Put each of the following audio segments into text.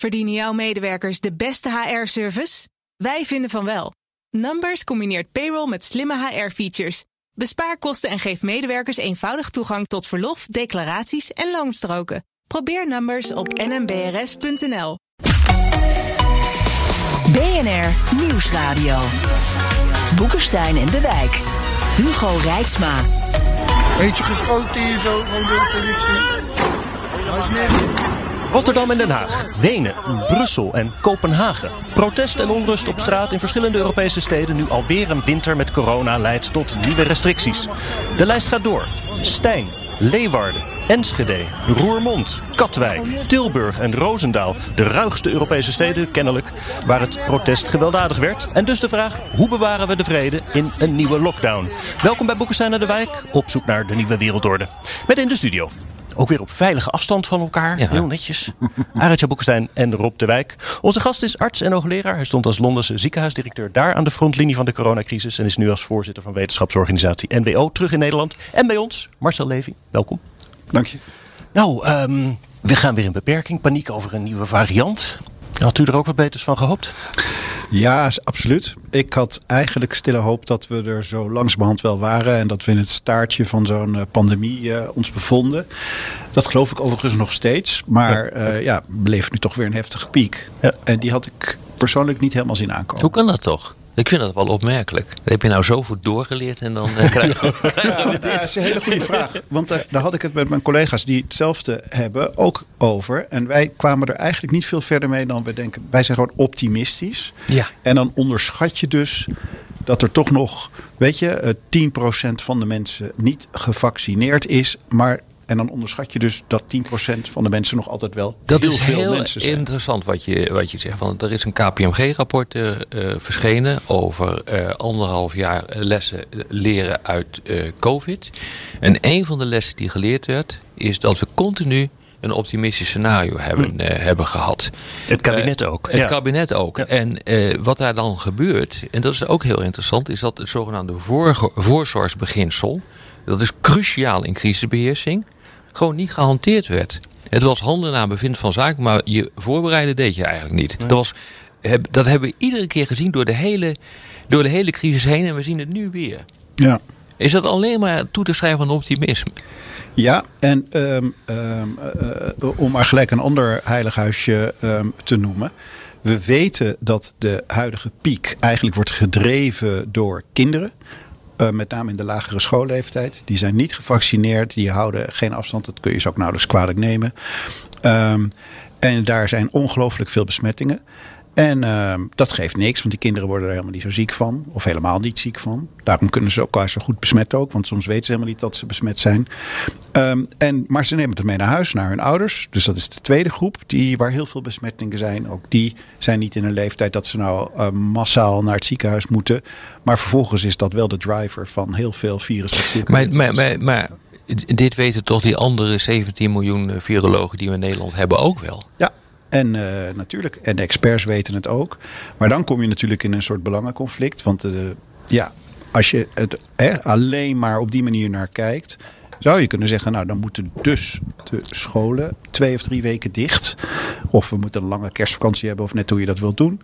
Verdienen jouw medewerkers de beste HR-service? Wij vinden van wel. Numbers combineert payroll met slimme HR-features. Bespaar kosten en geef medewerkers eenvoudig toegang tot verlof, declaraties en loonstroken. Probeer Numbers op nmbrs.nl. BNR Nieuwsradio. Boekenstein en de Wijk. Hugo Rijksma. Eentje geschoten hier zo, gewoon door de politie. Hij is net. Rotterdam en Den Haag, Wenen, Brussel en Kopenhagen. Protest en onrust op straat in verschillende Europese steden. Nu alweer een winter met corona leidt tot nieuwe restricties. De lijst gaat door. Stijn, Leeuwarden, Enschede, Roermond, Katwijk, Tilburg en Roosendaal. De ruigste Europese steden, kennelijk, waar het protest gewelddadig werd. En dus de vraag, hoe bewaren we de vrede in een nieuwe lockdown? Welkom bij Boekenstein naar de Wijk, op zoek naar de nieuwe wereldorde. Met in de studio ook weer op veilige afstand van elkaar. Heel netjes. Arendt Boekenstein en Rob de Wijk. Onze gast is arts en hoogleraar. Hij stond als Londense ziekenhuisdirecteur daar aan de frontlinie van de coronacrisis. En is nu als voorzitter van wetenschapsorganisatie NWO terug in Nederland. En bij ons, Marcel Levy. Welkom. Dank je. Nou, um, we gaan weer in beperking. Paniek over een nieuwe variant. Had u er ook wat beters van gehoopt? Ja, absoluut. Ik had eigenlijk stille hoop dat we er zo langzamerhand wel waren. En dat we in het staartje van zo'n eh, pandemie uh, ons bevonden. Dat geloof ik overigens nog steeds. Maar uh, ja, ja bleef nu toch weer een heftige piek. Ja. En die had ik persoonlijk niet helemaal zien aankomen. Hoe kan dat toch? Ik vind dat wel opmerkelijk. Heb je nou zoveel doorgeleerd en dan uh, krijg je. ja, dat is een hele goede vraag. Want uh, daar had ik het met mijn collega's die hetzelfde hebben ook over. En wij kwamen er eigenlijk niet veel verder mee dan wij denken. Wij zijn gewoon optimistisch. Ja. En dan onderschat je dus dat er toch nog, weet je, 10% van de mensen niet gevaccineerd is. Maar en dan onderschat je dus dat 10% van de mensen nog altijd wel dat heel is veel heel mensen zijn. interessant wat je, wat je zegt. Want er is een KPMG-rapport uh, verschenen over uh, anderhalf jaar lessen leren uit COVID. En een van de lessen die geleerd werd, is dat we continu een optimistisch scenario hebben, uh, hebben gehad. Het kabinet ook. Het ja. kabinet ook. Ja. En uh, wat daar dan gebeurt, en dat is ook heel interessant, is dat het zogenaamde voor, voorzorgsbeginsel, dat is cruciaal in crisisbeheersing, gewoon niet gehanteerd werd. Het was handen naar bevind van zaken, maar je voorbereiden deed je eigenlijk niet. Nee. Dat, was, dat hebben we iedere keer gezien door de, hele, door de hele crisis heen en we zien het nu weer. Ja. Is dat alleen maar toe te schrijven aan optimisme? Ja, en um, um, uh, om maar gelijk een ander heilighuisje um, te noemen. We weten dat de huidige piek eigenlijk wordt gedreven door kinderen. Uh, met name in de lagere schoolleeftijd. Die zijn niet gevaccineerd, die houden geen afstand. Dat kun je ze ook nauwelijks kwalijk nemen. Um, en daar zijn ongelooflijk veel besmettingen. En uh, dat geeft niks, want die kinderen worden er helemaal niet zo ziek van. Of helemaal niet ziek van. Daarom kunnen ze elkaar zo goed besmetten ook. Want soms weten ze helemaal niet dat ze besmet zijn. Um, en, maar ze nemen het mee naar huis, naar hun ouders. Dus dat is de tweede groep die, waar heel veel besmettingen zijn. Ook die zijn niet in een leeftijd dat ze nou uh, massaal naar het ziekenhuis moeten. Maar vervolgens is dat wel de driver van heel veel virus. Maar, maar, maar, maar dit weten toch die andere 17 miljoen virologen die we in Nederland hebben ook wel? Ja, en uh, natuurlijk, en de experts weten het ook. Maar dan kom je natuurlijk in een soort belangenconflict. Want uh, ja, als je het alleen maar op die manier naar kijkt, zou je kunnen zeggen, nou dan moeten dus de scholen twee of drie weken dicht. Of we moeten een lange kerstvakantie hebben, of net hoe je dat wilt doen.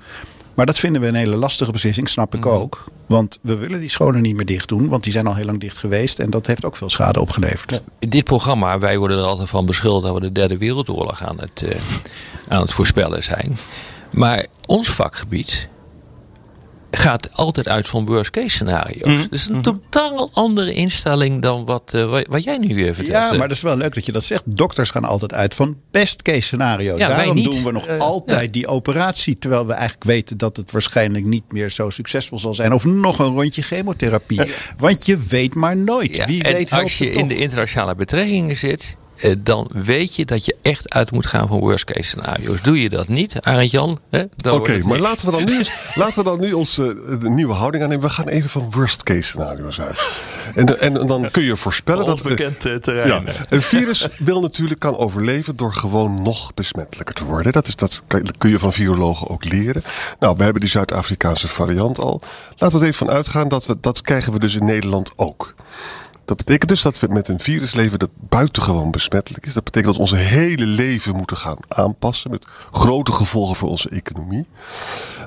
Maar dat vinden we een hele lastige beslissing, snap ik ook. Want we willen die scholen niet meer dicht doen, want die zijn al heel lang dicht geweest. En dat heeft ook veel schade opgeleverd. Ja, in dit programma, wij worden er altijd van beschuldigd dat we de derde wereldoorlog aan het, uh, aan het voorspellen zijn. Maar ons vakgebied gaat altijd uit van worst case scenario's. Mm -hmm. Dus een totaal andere instelling dan wat, uh, wat jij nu weer vertelt. Ja, maar dat is wel leuk dat je dat zegt. Dokters gaan altijd uit van best case scenario. Ja, Daarom doen we nog uh, altijd ja. die operatie. Terwijl we eigenlijk weten dat het waarschijnlijk niet meer zo succesvol zal zijn. Of nog een rondje chemotherapie. Want je weet maar nooit. Ja, Wie en weet als je in de internationale betrekkingen zit dan weet je dat je echt uit moet gaan van worst case scenario's. Doe je dat niet, Arend Jan? Oké, okay, maar laten we dan nu, laten we dan nu onze uh, nieuwe houding aannemen. We gaan even van worst case scenario's uit. En, en, en dan kun je voorspellen dat. bekend uh, terrein. Ja, een virus wil natuurlijk kan overleven door gewoon nog besmettelijker te worden. Dat, is, dat kun je van virologen ook leren. Nou, we hebben die Zuid-Afrikaanse variant al. Laten we er even van uitgaan dat we dat krijgen we dus in Nederland ook. Dat betekent dus dat we met een virus leven dat buitengewoon besmettelijk is. Dat betekent dat we onze hele leven moeten gaan aanpassen. Met grote gevolgen voor onze economie.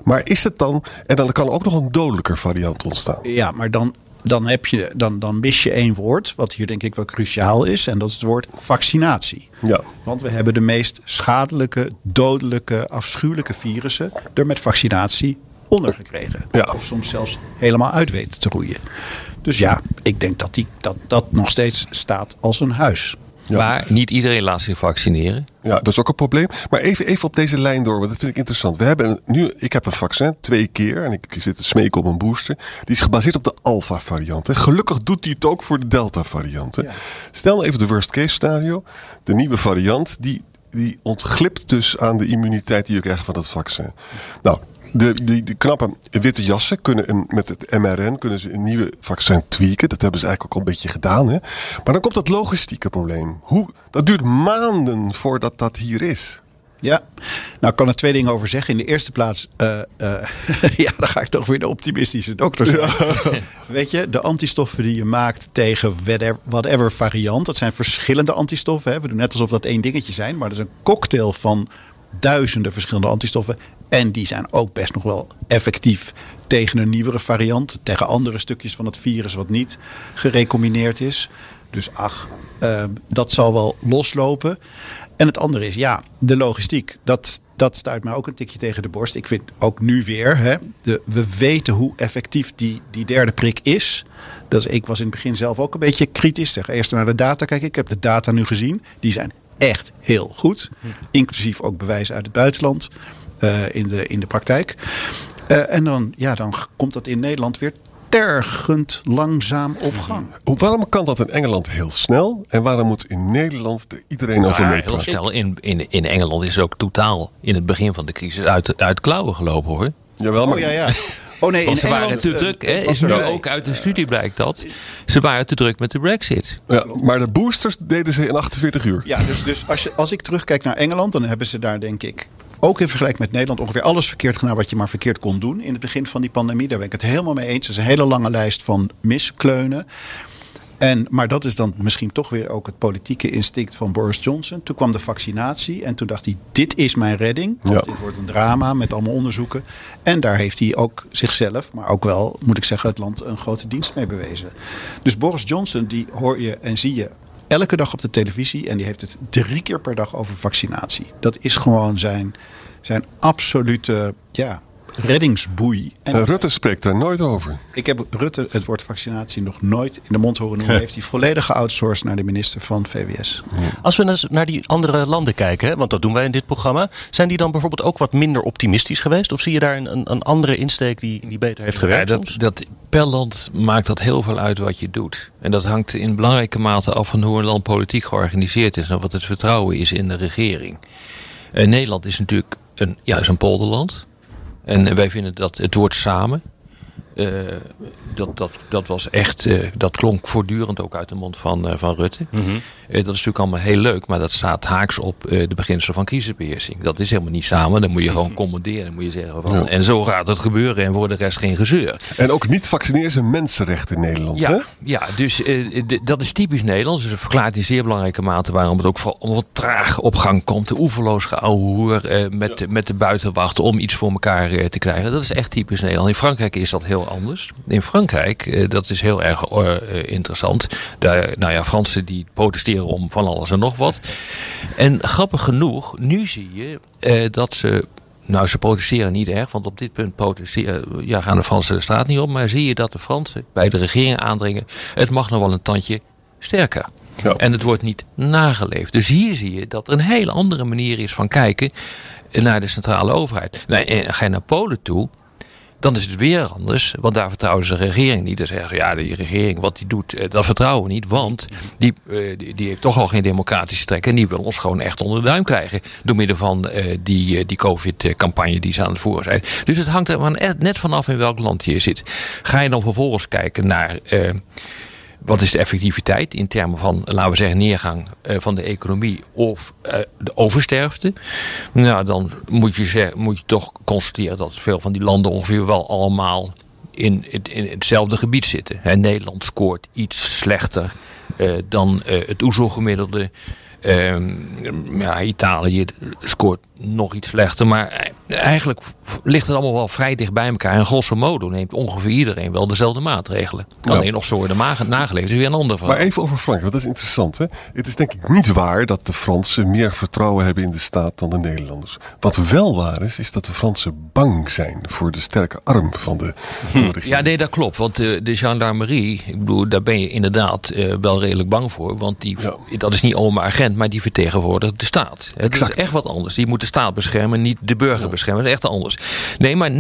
Maar is het dan. En dan kan er ook nog een dodelijker variant ontstaan. Ja, maar dan, dan, heb je, dan, dan mis je één woord, wat hier denk ik wel cruciaal is. En dat is het woord vaccinatie. Ja. Want we hebben de meest schadelijke, dodelijke, afschuwelijke virussen er met vaccinatie onder gekregen. Ja. Of soms zelfs helemaal uit weten te roeien. Dus ja, ik denk dat die, dat, dat nog steeds staat als een huis. Ja. Maar niet iedereen laat zich vaccineren. Ja, dat is ook een probleem. Maar even, even op deze lijn door, want dat vind ik interessant. We hebben een- nu, ik heb een vaccin, twee keer, en ik zit te smeken op een booster. Die is gebaseerd op de alpha-variant. hè. Gelukkig doet die het ook voor de delta-variant. hè. Stel even de worst-case scenario. De nieuwe variant, die, die ontglipt dus aan de immuniteit die je krijgt van dat vaccin. Nou, de, die, die knappe witte jassen kunnen een, met het mRN kunnen ze een nieuwe vaccin tweaken. Dat hebben ze eigenlijk ook al een beetje gedaan. Hè? Maar dan komt dat logistieke probleem. Hoe, dat duurt maanden voordat dat hier is. Ja, nou ik kan er twee dingen over zeggen. In de eerste plaats, eh, eh, ja, dan ga ik toch weer de optimistische dokter zijn. Weet je, de antistoffen die je maakt tegen whatever, whatever variant, dat zijn verschillende antistoffen. Hè. We doen net alsof dat één dingetje zijn, maar dat is een cocktail van duizenden verschillende antistoffen. En die zijn ook best nog wel effectief tegen een nieuwere variant, tegen andere stukjes van het virus wat niet gerecombineerd is. Dus ach, eh, dat zal wel loslopen. En het andere is, ja, de logistiek. Dat, dat stuit mij ook een tikje tegen de borst. Ik vind ook nu weer, hè, we weten hoe effectief die, die derde prik is. Is. Ik was in het begin zelf ook een beetje kritisch. Zeg, eerst naar de data kijken. Ik heb de data nu gezien. Die zijn echt heel goed. Inclusief ook bewijzen uit het buitenland eh, in, de, in de praktijk. Eh, en dan, ja, dan komt dat in Nederland weer tergend langzaam op gang. Hoe- Waarom kan dat in Engeland heel snel? En waarom moet in Nederland er iedereen over heel snel, in, in, in Engeland is het ook totaal in het begin van de crisis uit, uit klauwen gelopen hoor. Jawel, maar Oh ja, ja. Oh nee, Want in ze waren Engeland, te eh, druk. Hè? Is er- nu ook uit de studie blijkt dat. Ze waren te druk met de brexit. Ja, maar de boosters deden ze in 48 uur. Ja, dus, dus als, je, als ik terugkijk naar Engeland, dan hebben ze daar denk ik ook in vergelijking met Nederland ongeveer alles verkeerd gedaan wat je maar verkeerd kon doen in het begin van die pandemie. Daar ben ik het helemaal mee eens. Het is een hele lange lijst van miskleunen. En, maar dat is dan misschien toch weer ook het politieke instinct van Boris Johnson. Toen kwam de vaccinatie en toen dacht hij: dit is mijn redding. Want Ja. dit wordt een drama met allemaal onderzoeken. En daar heeft hij ook zichzelf, maar ook wel, moet ik zeggen, het land een grote dienst mee bewezen. Dus Boris Johnson, die hoor je en zie je elke dag op de televisie. En die heeft het drie keer per dag over vaccinatie. Dat is gewoon zijn, zijn absolute ja, reddingsboei. En En Rutte spreekt daar nooit over. ik heb Rutte het woord vaccinatie nog nooit in de mond horen noemen. Heeft hij volledig geoutsourced naar de minister van VWS. Als we eens naar die andere landen kijken, hè, want dat doen wij in dit programma, zijn die dan bijvoorbeeld ook wat minder optimistisch geweest? Of zie je daar een, een, andere insteek die, die beter heeft gewerkt? Ja, dat, dat, per land maakt dat heel veel uit wat je doet. En dat hangt in belangrijke mate af van hoe een land politiek georganiseerd is en wat het vertrouwen is in de regering. Eh, Nederland is natuurlijk een, ja, is een polderland. En wij vinden dat het woord samen. Eh, dat, dat, dat was echt, eh, dat klonk voortdurend ook uit de mond van, eh, van Rutte. Eh, dat is natuurlijk allemaal heel leuk, maar dat staat haaks op de beginselen van crisisbeheersing. Dat is helemaal niet samen. Dan moet je gewoon commanderen. Dan moet je zeggen van, Ja. en zo gaat het gebeuren en voor de rest geen gezeur. En ook niet vaccineren is een mensenrecht in Nederland. Hè? Ja, ja dus dat is typisch Nederlands. Dus dat verklaart in zeer belangrijke mate waarom het ook vooral wat traag op gang komt. De oeverloos geouwehoer eh, met, de- met de buitenwacht om iets voor elkaar te krijgen. Dat is echt typisch Nederland. In Frankrijk is dat heel anders. In Frankrijk, eh, dat is heel erg eh, eh, interessant. Daar, nou ja, Fransen die protesteren om van alles en nog wat. En grappig genoeg, nu zie je eh, dat ze nou, ze protesteren niet erg, want op dit punt protesteren, ja, gaan de Fransen de straat niet op. Maar zie je dat de Fransen bij de regering aandringen, het mag nog wel een tandje sterker. Ja. En het wordt niet nageleefd. Dus hier zie je dat er een hele andere manier is van kijken naar de centrale overheid. Nou, en ga je naar Polen toe, dan is het weer anders. Want daar vertrouwen ze de regering niet. Dan zeggen ze, ja, die regering, wat die doet, eh, dat vertrouwen we niet. Want die, eh, die, die heeft toch al geen democratische trek. En die wil ons gewoon echt onder de duim krijgen. Door middel van eh, die, die COVID-campagne die ze aan het voeren zijn. Dus het hangt er maar net- vanaf in welk land je zit. Ga je dan vervolgens kijken naar... wat is de effectiviteit in termen van, laten we zeggen, neergang eh, van de economie of eh, de oversterfte? Nou, dan moet je, zeg, moet je toch constateren dat veel van die landen ongeveer wel allemaal in, in hetzelfde gebied zitten. Hè, Nederland scoort iets slechter eh, dan het OESO-gemiddelde. Ehm, ja, Italië scoort nog iets slechter. Maar eigenlijk ligt het allemaal wel vrij dicht bij elkaar. En grosso modo neemt ongeveer iedereen wel dezelfde maatregelen. Alleen nog zo worden nageleefd. is weer een ander verhaal. Maar even over Frankrijk, dat is interessant. Hè? Het is denk ik niet waar dat de Fransen meer vertrouwen hebben in de staat dan de Nederlanders. Wat wel waar is, is dat de Fransen bang zijn voor de sterke arm van de, van de regering. Ja, nee, dat klopt. Want de, de gendarmerie, ik bedoel, daar ben je inderdaad uh, wel redelijk bang voor. Want die, ja. dat is niet oma agent, maar die vertegenwoordigt de staat. Het is echt wat anders. Die moet de staat beschermen, niet de burger beschermen. Dat is echt anders. Nee, maar 89%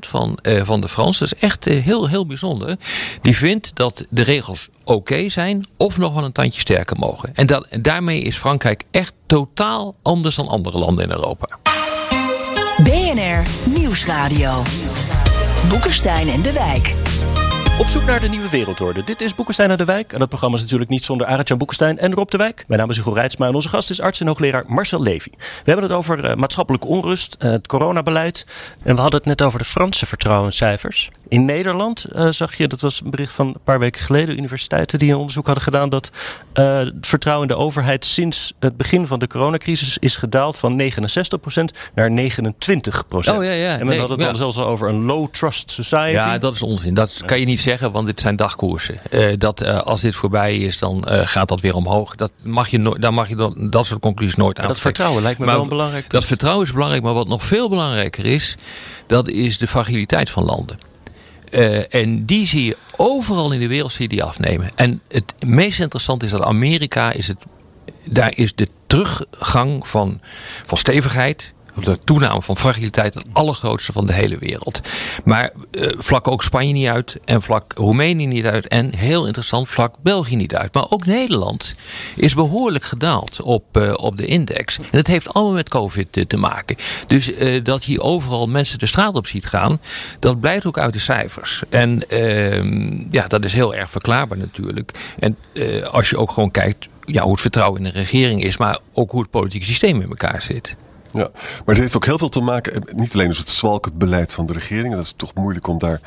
van, uh, van de Fransen, dat is echt uh, heel, heel bijzonder. Die vindt dat de regels oké okay zijn of nog wel een tandje sterker mogen. En, dat, en daarmee is Frankrijk echt totaal anders dan andere landen in Europa. BNR Nieuwsradio. Boekenstein en de Wijk. Op zoek naar de nieuwe wereldorde. Dit is Boekenstein aan de Wijk. En dat programma is natuurlijk niet zonder Arend-Jan Boekenstein en Rob de Wijk. Mijn naam is Hugo Reitsma en onze gast is arts en hoogleraar Marcel Levy. We hebben het over uh, maatschappelijke onrust, uh, het coronabeleid. En we hadden het net over de Franse vertrouwenscijfers. In Nederland uh, zag je, dat was een bericht van een paar weken geleden, universiteiten die een onderzoek hadden gedaan, dat het vertrouwen in de overheid sinds het begin van de coronacrisis is gedaald van 69% naar 29%. Oh, ja, ja. En men nee, had het ja. dan zelfs al over een low trust society. Ja, dat is onzin. Dat kan je niet zeggen, want dit zijn dagkoersen. Uh, dat uh, als dit voorbij is, dan uh, gaat dat weer omhoog. Dat mag je no daar mag je dat, dat soort conclusies nooit aan. Dat vertrouwen lijkt me maar, wel belangrijk. Dat vertrouwen is belangrijk, maar wat nog veel belangrijker is, dat is de fragiliteit van landen. Uh, en die zie je overal in de wereld zie je die afnemen. En het meest interessante is dat Amerika is het, daar is de teruggang van, van stevigheid, de toename van fragiliteit het allergrootste van de hele wereld. Maar uh, vlak ook Spanje niet uit en vlak Roemenië niet uit en heel interessant vlak België niet uit. Maar ook Nederland is behoorlijk gedaald op, uh, op de index. En dat heeft allemaal met COVID te, maken. Dus uh, dat je overal mensen de straat op ziet gaan, dat blijkt ook uit de cijfers. En ja, dat is heel erg verklaarbaar natuurlijk. En als je ook gewoon kijkt ja, hoe het vertrouwen in de regering is, maar ook hoe het politieke systeem in elkaar zit. Ja, maar het heeft ook heel veel te maken, niet alleen dus het zwalkend beleid van de regering, dat is toch moeilijk om daar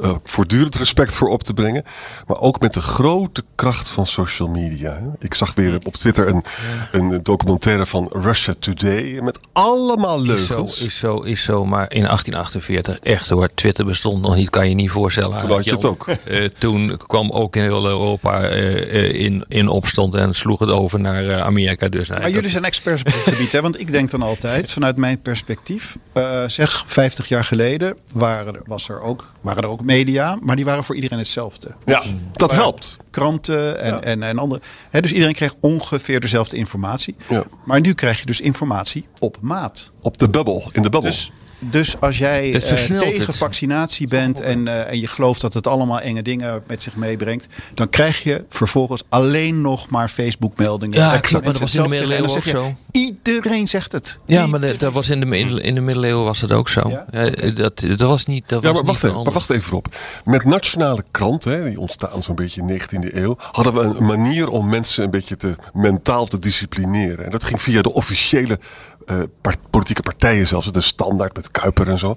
uh, voortdurend respect voor op te brengen, maar ook met de grote kracht van social media. Ik zag weer op Twitter een, ja. een documentaire van Russia Today met allemaal leugens. Is zo, is zo, is zo, maar in 1848 echt hoor, Twitter bestond nog niet, kan je niet voorstellen. Toen had je het ook. Uh, toen kwam ook in heel Europa uh, in, in opstand en sloeg het over naar Amerika. Dus, maar jullie zijn experts op het gebied, hè? want ik denk dan altijd vanuit mijn perspectief. Uh, zeg, 50 jaar geleden waren, was er ook, waren er ook media, maar die waren voor iedereen hetzelfde. Ja, dat helpt. Kranten en, ja. en, en andere. He, dus iedereen kreeg ongeveer dezelfde informatie. Ja. Maar nu krijg je dus informatie op maat. Op de bubbel, in de bubbel. Dus, dus als jij uh, tegen het. vaccinatie bent en, uh, en je gelooft dat het allemaal enge dingen met zich meebrengt, dan krijg je vervolgens alleen nog maar Facebook meldingen. Ja, exact. Maar dat was in de middeleeuwen ook zo. Iedereen zegt het. Ja, maar de, dat was in de, in de middeleeuwen was dat ook zo. Ja? Ja, dat, dat was niet. Dat ja, maar was wacht, niet even, maar wacht even op. Met nationale kranten, hè, die ontstaan zo'n beetje in de 19e eeuw, hadden we een manier om mensen een beetje te mentaal te disciplineren. En dat ging via de officiële uh, part, politieke partijen zelfs, de standaard met Kuiper en zo.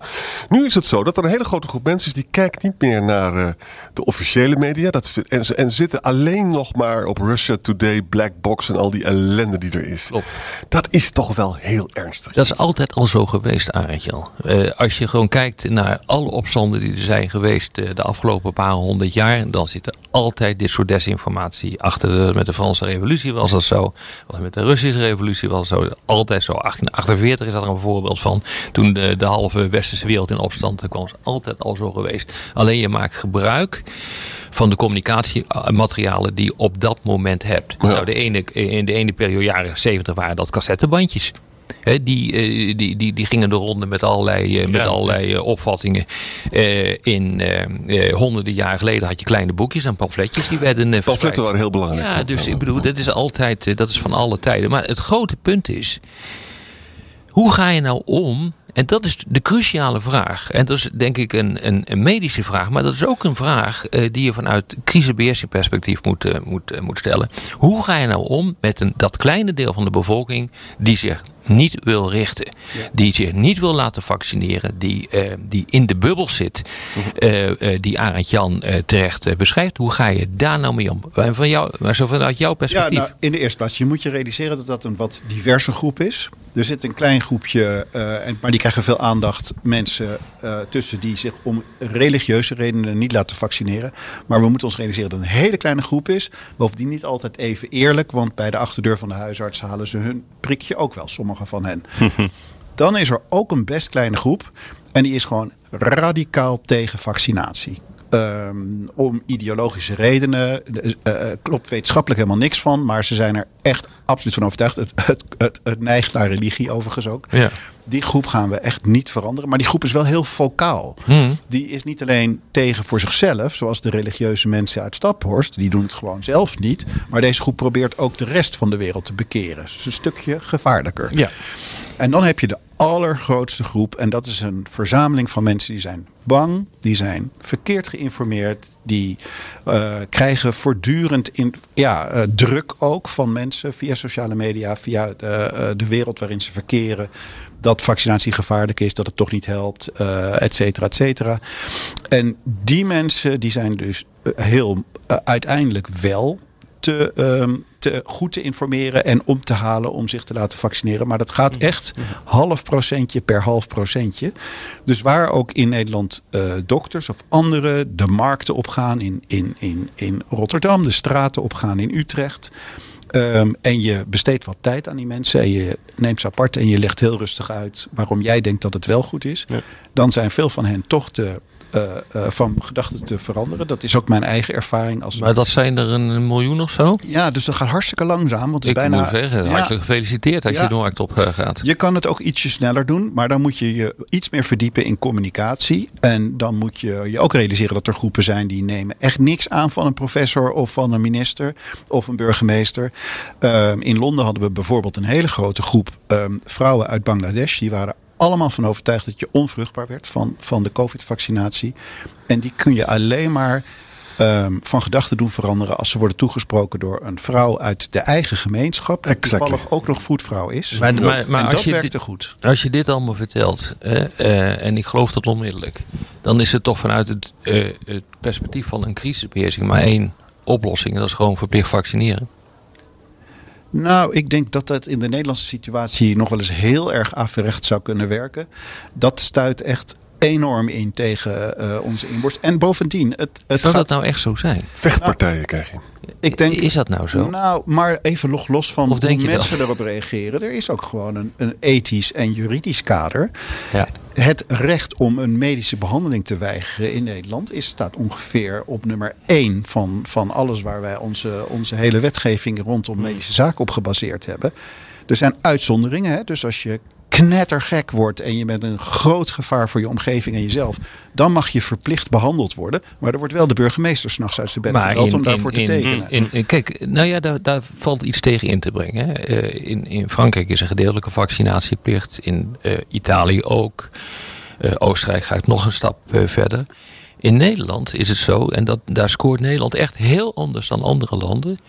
Nu is het zo dat er een hele grote groep mensen is die kijkt niet meer naar uh, de officiële media. Dat, en, en zitten alleen nog maar op Russia Today, Black Box en al die ellende die er is. Klopt. Dat is toch wel heel ernstig. Dat is altijd al zo geweest, Arendtje. Uh, als je gewoon kijkt naar alle opstanden die er zijn geweest de afgelopen paar honderd jaar, dan zit er altijd dit soort desinformatie achter. De, met de Franse revolutie was dat zo. Met de Russische revolutie was dat zo. Altijd zo. 1848 is dat er een voorbeeld van. Toen de, de halve westerse wereld in opstand kwam. is altijd al zo geweest. Alleen je maakt gebruik van de communicatiematerialen die je op dat moment hebt. Ja. Nou, de ene, in de ene periode, jaren 70, waren dat cassettebandjes. He, die, uh, die, die, die gingen de ronde met allerlei, uh, met allerlei uh, opvattingen. in honderden jaar geleden had je kleine boekjes en pamfletjes die werden Pamfletten waren heel belangrijk. Ja, dus ik bedoel, dat is altijd, dat is van alle tijden. Maar het grote punt is, hoe ga je nou om en dat is de cruciale vraag. En dat is denk ik een, een, een medische vraag. Maar dat is ook een vraag uh, die je vanuit crisisbeheersingperspectief moet, uh, moet, uh, moet stellen. Hoe ga je nou om met een, dat kleine deel van de bevolking die zich niet wil richten, die zich niet wil laten vaccineren, die, eh, die in de bubbel zit, eh, eh, die Arend Jan terecht beschrijft, hoe ga je daar nou mee om? En van jou, maar zo vanuit jouw Ja, perspectief. nou, in de eerste plaats, je moet je realiseren dat dat een wat diverse groep is. Er zit een klein groepje, en, maar die krijgen veel aandacht. Mensen tussen die zich om religieuze redenen niet laten vaccineren. Maar we moeten ons realiseren dat het een hele kleine groep is. Bovendien niet altijd even eerlijk, want bij de achterdeur van de huisarts halen ze hun prikje ook wel, sommige van hen. Dan is er ook een best kleine groep. En die is gewoon radicaal tegen vaccinatie. Ehm, om ideologische redenen. eh, eh, klopt wetenschappelijk helemaal niks van. Maar ze zijn er echt absoluut van overtuigd. Het, het, het, neigt naar religie overigens ook. Ja. Die groep gaan we echt niet veranderen. Maar die groep is wel heel vocaal. Hmm. Die is niet alleen tegen voor zichzelf. Zoals de religieuze mensen uit Staphorst. Die doen het gewoon zelf niet. Maar deze groep probeert ook de rest van de wereld te bekeren. Is een stukje gevaarlijker. Ja. En dan heb je de allergrootste groep. En dat is een verzameling van mensen die zijn bang. Die zijn verkeerd geïnformeerd. Die eh, krijgen voortdurend in, ja, eh, druk ook van mensen via sociale media. Via de, eh, de wereld waarin ze verkeren. Dat vaccinatie gevaarlijk is, dat het toch niet helpt, eh et cetera, et cetera. En die mensen die zijn dus eh, heel eh, uiteindelijk wel te, ehm, te goed te informeren en om te halen om zich te laten vaccineren. Maar dat gaat echt half procentje per half procentje. Dus waar ook in Nederland dokters of anderen de markten opgaan in, in, in, in Rotterdam, de straten opgaan in Utrecht. Ehm, en je besteedt wat tijd aan die mensen en je neemt ze apart en je legt heel rustig uit waarom jij denkt dat het wel goed is. Dan zijn veel van hen toch te, eh, eh, van gedachten te veranderen. Dat is ook mijn eigen ervaring. Als Maar dat zijn er een miljoen of zo? ja, dus dat gaat hartstikke langzaam. Want het Ik is bijna, moet zeggen, Ja, hartelijk gefeliciteerd als Ja. je de markt op eh, gaat. je kan het ook ietsje sneller doen, maar dan moet je je iets meer verdiepen in communicatie. En dan moet je je ook realiseren dat er groepen zijn die nemen echt niks aan van een professor of van een minister of een burgemeester. Ehm, in Londen hadden we bijvoorbeeld een hele grote groep ehm, vrouwen uit Bangladesh. Die waren allemaal van overtuigd dat je onvruchtbaar werd van, van de COVID-vaccinatie. En die kun je alleen maar ehm, van gedachten doen veranderen als ze worden toegesproken door een vrouw uit de eigen gemeenschap. Die Exactly. toevallig ook nog voetvrouw is. Maar- maar- maar en als dat je werkte dit- goed. Als je dit allemaal vertelt, hè, eh, en ik geloof dat onmiddellijk, dan is het toch vanuit het, eh, het perspectief van een crisisbeheersing maar één oplossing. En dat is gewoon verplicht vaccineren. Nou, ik denk dat dat in de Nederlandse situatie nog wel eens heel erg averecht zou kunnen werken. Dat stuit echt enorm in tegen eh, onze inborst. En bovendien, het, het Zou gaat, dat nou echt zo zijn? Vechtpartijen krijg je. ik denk, Is dat nou zo? Nou, maar even nog los van Of hoe denk je mensen dat? erop reageren. Er is ook gewoon een, een ethisch en juridisch kader. Ja. Het recht om een medische behandeling te weigeren in Nederland is, staat ongeveer op nummer één van, van alles waar wij onze, onze hele wetgeving rondom medische zaken op gebaseerd hebben. Er zijn uitzonderingen. Hè? Dus als je knettergek wordt en je bent een groot gevaar voor je omgeving en jezelf, dan mag je verplicht behandeld worden. Maar er wordt wel de burgemeester s'nachts uit zijn bed gebeld om daarvoor te tekenen. in- kijk, nou ja, daar, daar valt iets tegen in te brengen. Hè. Eh, in, in Frankrijk is een gedeeltelijke vaccinatieplicht. In eh, Italië ook. Eh, Oostenrijk gaat nog een stap verder. In Nederland is het zo, en dat, daar scoort Nederland echt heel anders dan andere landen.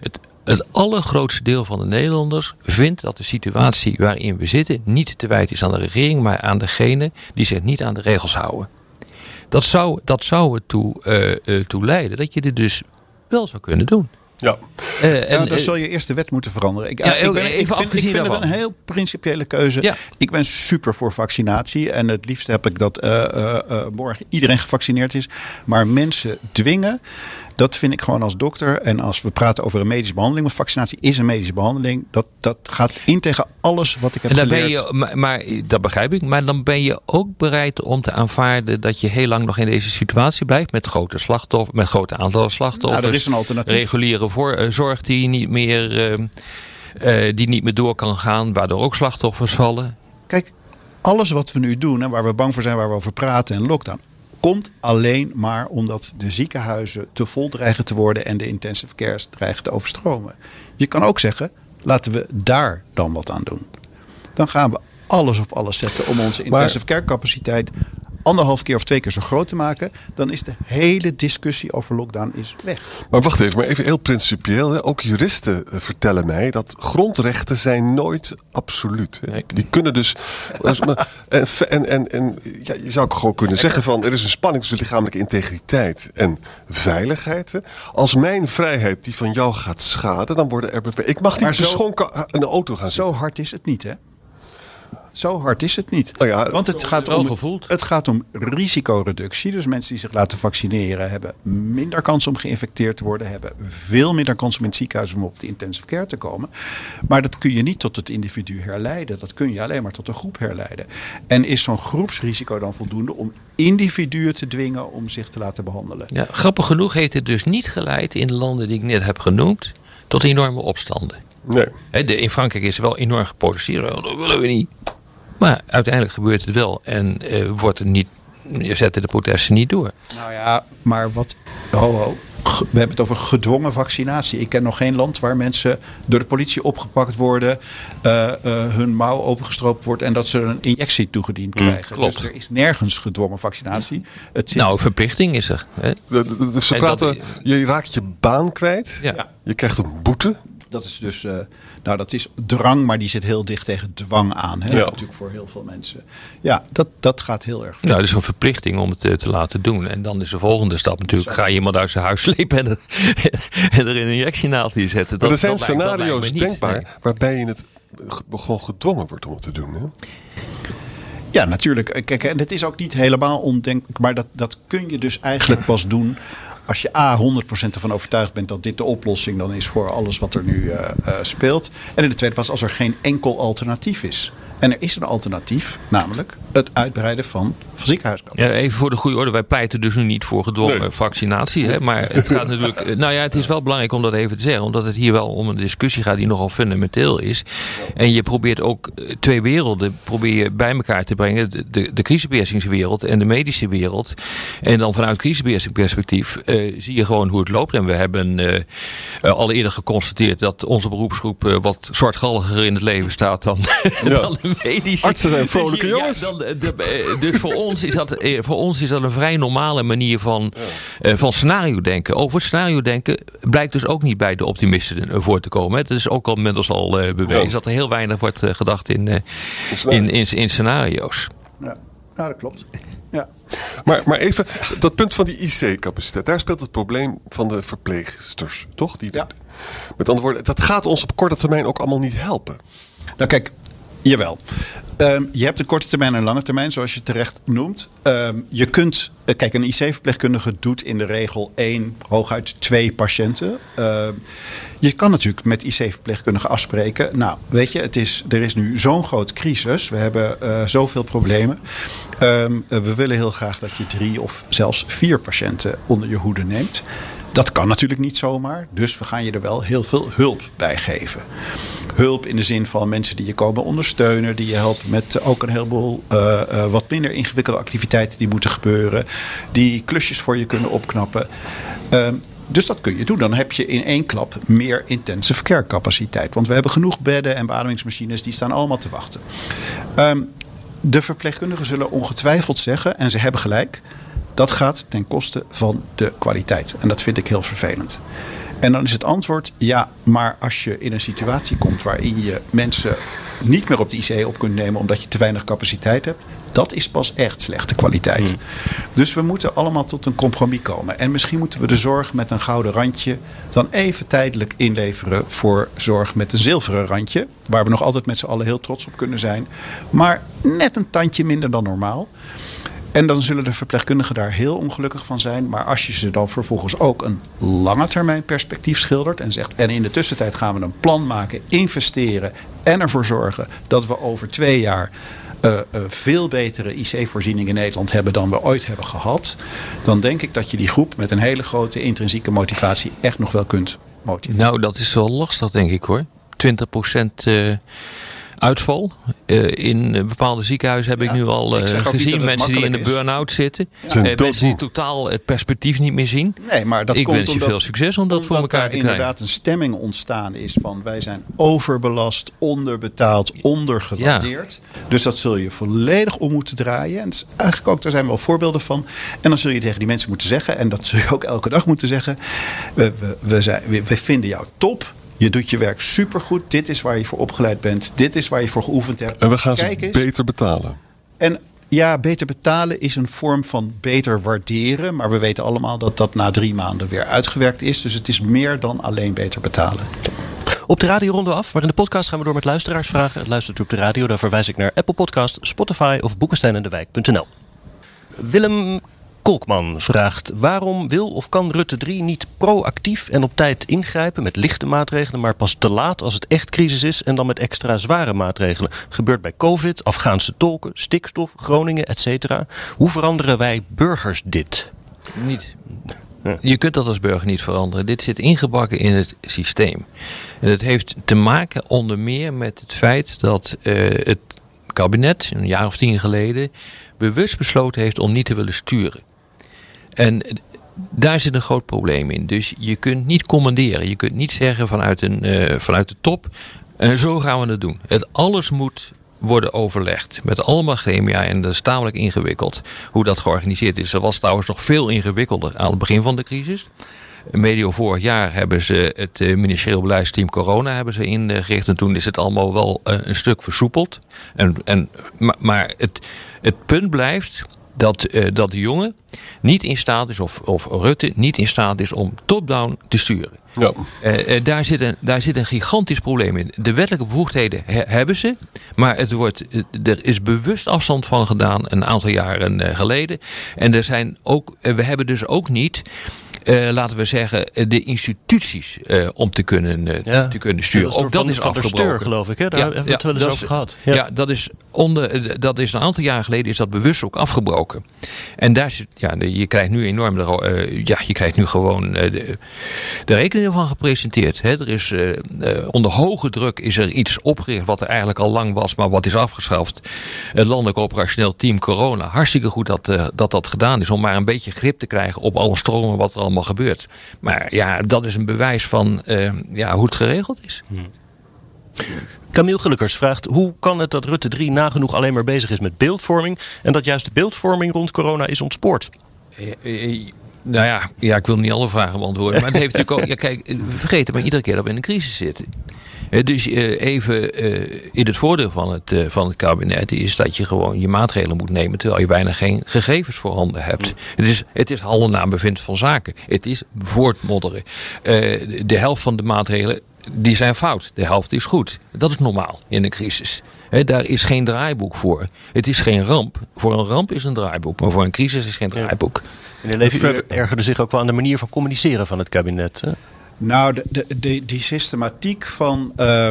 Het, het allergrootste deel van de Nederlanders vindt dat de situatie waarin we zitten niet te wijten is aan de regering, maar aan degene die zich niet aan de regels houden. Dat zou, dat zou ertoe eh, eh, toe leiden dat je dit dus wel zou kunnen doen. Ja. Eh, en, nou, dan zul je eerst de wet moeten veranderen. Ik, Ja, ik, ben, even ik vind, ik afgezien vind het een heel principiële keuze. Ja. Ik ben super voor vaccinatie. En het liefst heb ik dat eh, eh, eh, morgen iedereen gevaccineerd is. Maar mensen dwingen, dat vind ik gewoon als dokter. En als we praten over een medische behandeling. Want vaccinatie is een medische behandeling. Dat, dat gaat in tegen alles wat ik heb en dan ben geleerd. je, maar, maar dat begrijp ik. Maar dan ben je ook bereid om te aanvaarden dat je heel lang nog in deze situatie blijft. Met grote slachtoffers, met grote aantallen slachtoffers. Nou, er is een alternatief. Reguliere voor, eh, zorg die niet meer. eh, eh, die niet meer door kan gaan, waardoor ook slachtoffers vallen. Kijk, alles wat we nu doen en waar we bang voor zijn, waar we over praten en lockdown, komt alleen maar omdat de ziekenhuizen te vol dreigen te worden en de intensive cares dreigen te overstromen. Je kan ook zeggen, laten we daar dan wat aan doen. Dan gaan we alles op alles zetten om onze intensive care capaciteit anderhalf keer of twee keer zo groot te maken, dan is de hele discussie over lockdown is weg. Maar wacht even, maar even heel principieel. Hè. Ook juristen eh, vertellen mij dat grondrechten zijn nooit absoluut. Hè. Nee. Die kunnen dus... als- maar- en en, en, en ja, je zou ook gewoon kunnen zeggen van... er is een spanning tussen lichamelijke integriteit en veiligheid. hè. Als mijn vrijheid die van jou gaat schaden, dan worden er beperkt. Ik mag niet zo- beschonken in de auto gaan Zo zitten. hard is het niet, hè? Zo hard is het niet. Oh ja, Want het gaat, om, gevoeld. het gaat om risicoreductie. Dus mensen die zich laten vaccineren hebben minder kans om geïnfecteerd te worden. Hebben veel minder kans om in het ziekenhuis of op de intensive care te komen. Maar dat kun je niet tot het individu herleiden. Dat kun je alleen maar tot een groep herleiden. En is zo'n groepsrisico dan voldoende om individuen te dwingen om zich te laten behandelen? Ja, grappig genoeg heeft het dus niet geleid in de landen die ik net heb genoemd tot enorme opstanden. Nee. De, in Frankrijk is er wel enorm geprotesteerd. Oh, dat willen we niet. Maar uiteindelijk gebeurt het wel. En eh, wordt het niet, je zetten de protesten niet door. Nou ja, maar wat. Ho, ho. Ge- We hebben het over gedwongen vaccinatie. Ik ken nog geen land waar mensen door de politie opgepakt worden, eh, eh, hun mouw opengestroopt wordt en dat ze een injectie toegediend krijgen. klopt. Dus er is nergens gedwongen vaccinatie. Het zit, Nou, verplichting is er. Hè? Ze En praten, dat- je raakt je baan kwijt. Ja. Je krijgt een boete. Dat is dus, eh, nou dat is drang, maar die zit heel dicht tegen dwang aan. Hè? Ja. Natuurlijk voor heel veel mensen. Ja, dat, dat gaat heel erg. ver. Nou, dus een verplichting om het eh, te laten doen. En dan is de volgende stap natuurlijk: ga je iemand uit zijn huis slepen en er, en er een injectienaald in zetten. Maar er zijn dat lijkt- dat lijkt me scenario's niet. denkbaar Nee. waarbij je het ge- gewoon gedwongen wordt om het te doen. Hè? Ja, natuurlijk. Kijk, en het is ook niet helemaal ondenkbaar. Maar dat, dat kun je dus eigenlijk pas doen. Als je A, 100% ervan overtuigd bent dat dit de oplossing dan is voor alles wat er nu eh, eh, speelt. En in de tweede plaats als er geen enkel alternatief is. En er is een alternatief, namelijk het uitbreiden van, van. Ja, even voor de goede orde, wij pleiten dus nu niet voor gedwongen Nee. vaccinatie. Hè, maar het gaat natuurlijk. Nou ja, het is wel belangrijk om dat even te zeggen, omdat het hier wel om een discussie gaat die nogal fundamenteel is. En je probeert ook eh, twee werelden probeer je bij elkaar te brengen: de, de, de crisisbeheersingswereld en de medische wereld. En dan vanuit crisisbeheersingsperspectief eh, zie je gewoon hoe het loopt. En we hebben eh, eh, al eerder geconstateerd dat onze beroepsgroep wat zwartgalliger in het leven staat dan, medici. Artsen zijn Dus vrolijke ja, jongens. dan, de- de- eh, dus voor ons, is dat, eh, voor ons is dat een vrij normale manier van, eh, van scenario denken. Over het scenario denken blijkt dus ook niet bij de optimisten eh, voor te komen. Het is ook al inmiddels al eh, bewezen Ja. dat er heel weinig wordt eh, gedacht in, eh, in, in, in scenario's. Ja, ja dat klopt. Ja. Maar, maar even, dat punt van die IC-capaciteit, daar speelt het probleem van de verpleegsters, toch? Die, Ja. Met andere woorden, dat gaat ons op korte termijn ook allemaal niet helpen. Nou kijk, jawel. Ehm, je hebt een korte termijn en een lange termijn, zoals je terecht noemt. Ehm, je kunt, eh, kijk, een IC-verpleegkundige doet in de regel één, hooguit twee patiënten. Ehm, je kan natuurlijk met IC-verpleegkundigen afspreken. Nou, weet je, het is, er is nu zo'n grote crisis. We hebben eh, zoveel problemen. We willen heel graag dat je drie of zelfs vier patiënten onder je hoede neemt. Dat kan natuurlijk niet zomaar. Dus we gaan je er wel heel veel hulp bij geven. Hulp in de zin van mensen die je komen ondersteunen. Die je helpen met ook een heleboel eh, wat minder ingewikkelde activiteiten die moeten gebeuren. Die klusjes voor je kunnen opknappen. Ehm, dus dat kun je doen. Dan heb je in één klap meer intensive care capaciteit. Want we hebben genoeg bedden en beademingsmachines. Die staan allemaal te wachten. Ehm, de verpleegkundigen zullen ongetwijfeld zeggen, en ze hebben gelijk, dat gaat ten koste van de kwaliteit. En dat vind ik heel vervelend. En dan is het antwoord, ja, maar als je in een situatie komt waarin je mensen niet meer op de IC op kunt nemen omdat je te weinig capaciteit hebt, dat is pas echt slechte kwaliteit. Dus we moeten allemaal tot een compromis komen. En misschien moeten we de zorg met een gouden randje dan even tijdelijk inleveren voor zorg met een zilveren randje. Waar we nog altijd met z'n allen heel trots op kunnen zijn. Maar net een tandje minder dan normaal. En dan zullen de verpleegkundigen daar heel ongelukkig van zijn. Maar als je ze dan vervolgens ook een lange termijn perspectief schildert en zegt. En in de tussentijd gaan we een plan maken, investeren en ervoor zorgen dat we over twee jaar. eh, veel betere IC-voorziening in Nederland hebben dan we ooit hebben gehad. Dan denk ik dat je die groep met een hele grote intrinsieke motivatie echt nog wel kunt motiveren. Nou, dat is wel lastig, denk ik hoor. 20% eh uitval. Eh, in eh, bepaalde ziekenhuizen heb ik nu al eh, gezien mensen die in de burn-out zitten. Mensen die totaal het perspectief niet meer zien. Nee, maar dat ik komt wens je omdat, veel succes om dat voor elkaar te krijgen. inderdaad een stemming ontstaan is van wij zijn overbelast, onderbetaald, ondergewaardeerd. Dus dat zul je volledig om moeten draaien. En is eigenlijk ook, daar zijn wel voorbeelden van. En dan zul je tegen die mensen moeten zeggen, en dat zul je ook elke dag moeten zeggen. We, we, we, zijn, we, we vinden jou top. Je doet je werk supergoed. Dit is waar je voor opgeleid bent. Dit is waar je voor geoefend hebt. En we gaan Kijk ze eens. beter betalen. En ja, beter betalen is een vorm van beter waarderen. Maar we weten allemaal dat dat na drie maanden weer uitgewerkt is. Dus het is meer dan alleen beter betalen. Op de radio ronden we af, maar in de podcast gaan we door met luisteraarsvragen. Luistert u op de radio, dan verwijs ik naar Apple Podcast, Spotify of boekensteinendewijk.nl. Willem Kolkman vraagt: waarom wil of kan Rutte 3 niet proactief en op tijd ingrijpen met lichte maatregelen, maar pas te laat als het echt crisis is en dan met extra zware maatregelen? Gebeurt bij COVID, Afghaanse tolken, stikstof, Groningen, etc. Hoe veranderen wij burgers dit? Niet. Je kunt dat als burger niet veranderen. Dit zit ingebakken in het systeem. En het heeft te maken onder meer met het feit dat eh, het kabinet, een jaar of tien geleden, bewust besloten heeft om niet te willen sturen. En daar zit een groot probleem in. Dus je kunt niet commanderen. Je kunt niet zeggen vanuit, een, eh, vanuit de top, en zo gaan we het doen. Het alles moet worden overlegd. Met allemaal gremia en dat is tamelijk ingewikkeld hoe dat georganiseerd is. Dat was trouwens nog veel ingewikkelder aan het begin van de crisis. Medio vorig jaar hebben ze het eh, ministerieel beleidsteam corona hebben ze ingericht. En toen is het allemaal wel eh, een stuk versoepeld. En, en, maar maar het, het punt blijft dat, eh, dat de jongen niet in staat is, of, of Rutte niet in staat is om top-down te sturen. Ja. Eh, eh, daar, zit een, daar zit een gigantisch probleem in. De wettelijke bevoegdheden he- hebben ze, maar het wordt, er is bewust afstand van gedaan een aantal jaren geleden. En er zijn ook, we hebben dus ook niet, eh, laten we zeggen, eh, de instituties eh, om te kunnen, eh, te kunnen sturen. door ook dat Van- is Van afgebroken. Steur, geloof ik. Hè? Daar hebben we het wel eens dat over gehad. Ja, dat, is onder, dat is een aantal jaren geleden is dat bewust ook afgebroken. En daar zit, ja, je krijgt nu enorm, de, ja, je krijgt nu gewoon de, de rekening ervan gepresenteerd. Hè. Er is, onder hoge druk is er iets opgericht wat er eigenlijk al lang was, maar wat is afgeschaft. Het Landelijk Operationeel Team Corona. Hartstikke goed dat, dat dat gedaan is, om maar een beetje grip te krijgen op alle stromen wat er allemaal gebeurt. Maar ja, dat is een bewijs van eh, ja, hoe het geregeld is. Camille Gelukkers vraagt: hoe kan het dat Rutte 3 nagenoeg alleen maar bezig is met beeldvorming en dat juist de beeldvorming rond corona is ontspoord? Eh, eh, Nou ja, ja, ik wil niet alle vragen beantwoorden. Maar het heeft natuurlijk ook. Ja, kijk, we vergeten maar iedere keer dat we in een crisis zitten. Eh, Dus eh, even eh, in het voordeel van het, eh, van het kabinet is dat je gewoon je maatregelen moet nemen terwijl je bijna geen gegevens voorhanden hebt. Het is, het is handelen naar bevind van zaken. Het is voortmodderen. Eh, de helft van de maatregelen die zijn fout. De helft is goed. Dat is normaal in een crisis. Hè, daar is geen draaiboek voor. Het is geen ramp. Voor een ramp is een draaiboek, maar voor een crisis is geen draaiboek. Meneer Levy, u ergerde zich ook wel aan de manier van communiceren van het kabinet. Hè? Nou, de, de, de- die systematiek van eh,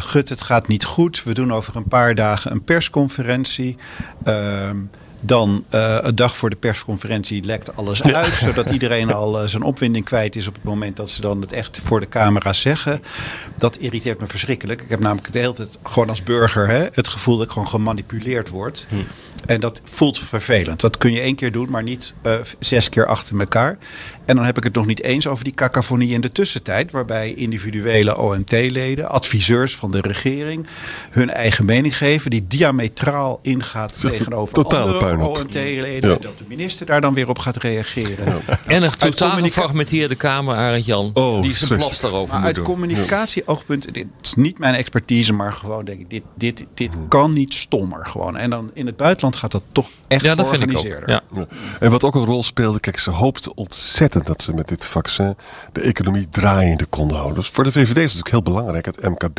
gut, het gaat niet goed. We doen over een paar dagen een persconferentie. Ehm, dan eh, een dag voor de persconferentie lekt alles uit. Zodat iedereen al eh, zijn opwinding kwijt is op het moment dat ze dan het echt voor de camera zeggen. Dat irriteert me verschrikkelijk. Ik heb namelijk de hele tijd gewoon als burger hè, het gevoel dat ik gewoon gemanipuleerd word. En dat voelt vervelend. Dat kun je één keer doen, maar niet eh, zes keer achter elkaar. En dan heb ik het nog niet eens over die cacophonie in de tussentijd. Waarbij individuele OMT-leden, adviseurs van de regering, hun eigen mening geven. Die diametraal ingaat een tegenover andere. OMT-leden. Ja. Dat de minister daar dan weer op gaat reageren. En een totaal communica- gefragmenteerde kamer, Arend Jan. Oh, die zijn plas daarover Maar moet uit doen. communicatie-oogpunt, dit is niet mijn expertise, maar gewoon denk ik, dit, dit, dit kan niet stommer gewoon. En dan in het buitenland gaat dat toch echt Ja, dat vind ik ook. georganiseerder. Ja. Ja. En wat ook een rol speelde, kijk, ze hoopten ontzettend dat ze met dit vaccin de economie draaiende konden houden. Dus voor de VVD is het natuurlijk heel belangrijk. Het MKB,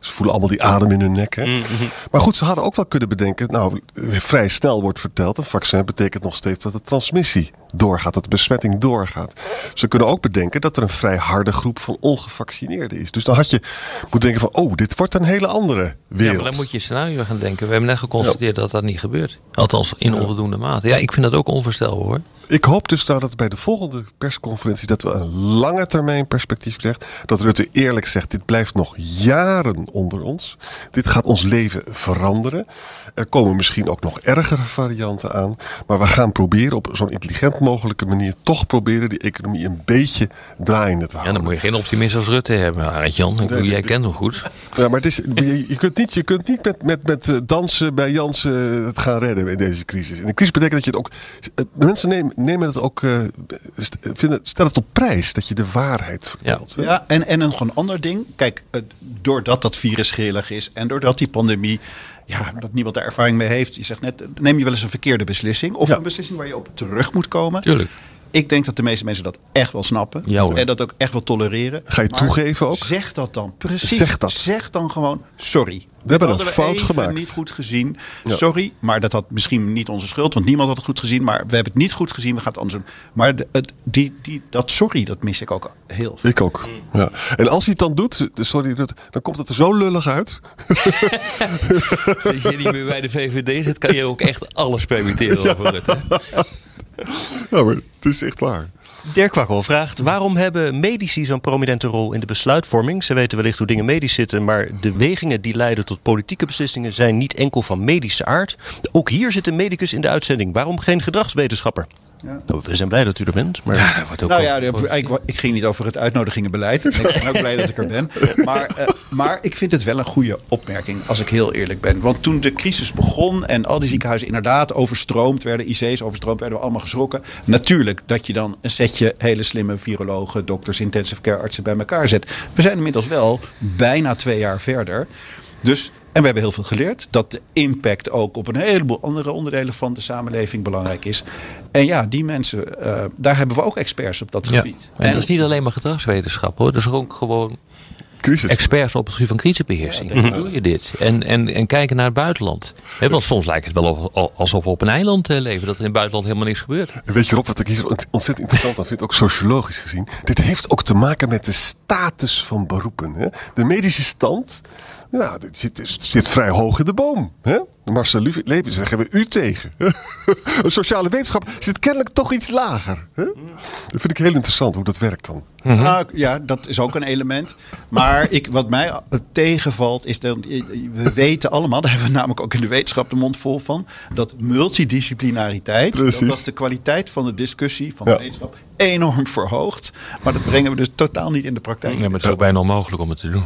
ze voelen allemaal die adem in hun nek. Hè? Maar goed, ze hadden ook wel kunnen bedenken, nou, vrij snel wordt verteld, een vaccin betekent nog steeds dat de transmissie doorgaat, dat de besmetting doorgaat. Ze kunnen ook bedenken dat er een vrij harde groep van ongevaccineerden is. Dus dan had je moeten denken van, oh, dit wordt een hele andere Ja, wereld. maar dan moet je scenario gaan denken. We hebben net geconstateerd dat dat niet gebeurt. Althans, in onvoldoende mate. Ja, ik vind dat ook onvoorstelbaar hoor. Ik hoop dus nou dat bij de volgende persconferentie dat we een lange termijn perspectief krijgen. Dat Rutte eerlijk zegt, dit blijft nog jaren onder ons. Dit gaat ons leven veranderen. Er komen misschien ook nog ergere varianten aan. Maar we gaan proberen op zo'n intelligent mogelijke manier toch proberen die economie een beetje draaiende te Ja, houden. dan moet je geen optimist als Rutte hebben, Arend Jan. Ik bedoel, Jij kent hem goed. Ja, maar het is, je, je kunt niet, je kunt niet met, met, met eh, dansen bij Jansen het gaan redden in deze crisis. En de crisis betekent dat je het ook. eh, Mensen nemen, nemen het ook. eh, st- vinden, stel het op prijs dat je de waarheid vertelt. hè? Ja, en, en een gewoon ander ding. Kijk, eh, doordat dat virus grillig is en doordat die pandemie. Ja, dat niemand daar ervaring mee heeft. Je zegt net, neem je wel eens een verkeerde beslissing. Of Ja. een beslissing waar je op terug moet komen. Tuurlijk. Ik denk dat de meeste mensen dat echt wel snappen. Ja, en dat ook echt wel tolereren. Ga je Maar toegeven ook? Zeg dat dan. Precies. Zeg dat. Zeg dan gewoon, sorry. We hebben een fout even gemaakt. niet goed gezien. Ja. Sorry, maar dat had misschien niet onze schuld. Want niemand had het goed gezien. Maar we hebben het niet goed gezien. We gaan het anders doen. Maar de, het, die, die, dat sorry, dat mis ik ook heel veel. Ik ook. Ja. En als hij het dan doet, sorry dan komt het er zo lullig uit. Als je niet meer bij de VVD zit, kan je ook echt alles permitteren over Rutte. Ja, maar het is echt waar. Dirk Kwakkel vraagt: waarom hebben medici zo'n prominente rol in de besluitvorming? Ze weten wellicht hoe dingen medisch zitten, maar de wegingen die leiden tot politieke beslissingen zijn niet enkel van medische aard. Ook hier zit een medicus in de uitzending. Waarom geen gedragswetenschapper? Nou, we zijn blij dat u er bent. Maar... Ja, dat wordt ook Nou ja, ik, ik ging niet over het uitnodigingenbeleid. Ik ben ook blij dat ik er ben. Maar, eh, maar ik vind het wel een goede opmerking, als ik heel eerlijk ben. Want toen de crisis begon en al die ziekenhuizen inderdaad overstroomd werden, IC's overstroomd werden, we allemaal geschrokken. Natuurlijk dat je dan een setje hele slimme virologen, dokters, intensive care artsen bij elkaar zet. We zijn inmiddels wel bijna twee jaar verder. Dus, en we hebben heel veel geleerd. Dat de impact ook op een heleboel andere onderdelen van de samenleving belangrijk is. En ja, die mensen, eh, daar hebben we ook experts op dat Ja. gebied. En dat is niet alleen maar gedragswetenschap hoor. Dat is ook gewoon Crisis. experts op het gebied van crisisbeheersing. Hoe doe je dit? En, en, en kijken naar het buitenland. Want soms lijkt het wel of- alsof we op een eiland eh, leven. Dat er in het buitenland helemaal niks gebeurt. Weet je Rob, wat ik hier ont- ontzettend interessant aan vind, ook sociologisch gezien. Dit heeft ook te maken met de status van beroepen. Hè? De medische stand ja, dit zit, zit vrij hoog in de boom. Hè? Marcel Levy zegt, hebben we u tegen. Een sociale wetenschap zit kennelijk toch iets lager. Hè? Dat vind ik heel interessant hoe dat werkt dan. Nou, ja, dat is ook een element. Maar ik, wat mij tegenvalt is dat we weten allemaal, daar hebben we namelijk ook in de wetenschap de mond vol van, dat multidisciplinariteit, dat, Precies. dat de kwaliteit van de discussie, van Ja. de wetenschap, enorm verhoogt. Maar dat brengen we dus totaal niet in de praktijk. Ja, maar het is ook bijna onmogelijk om het te doen.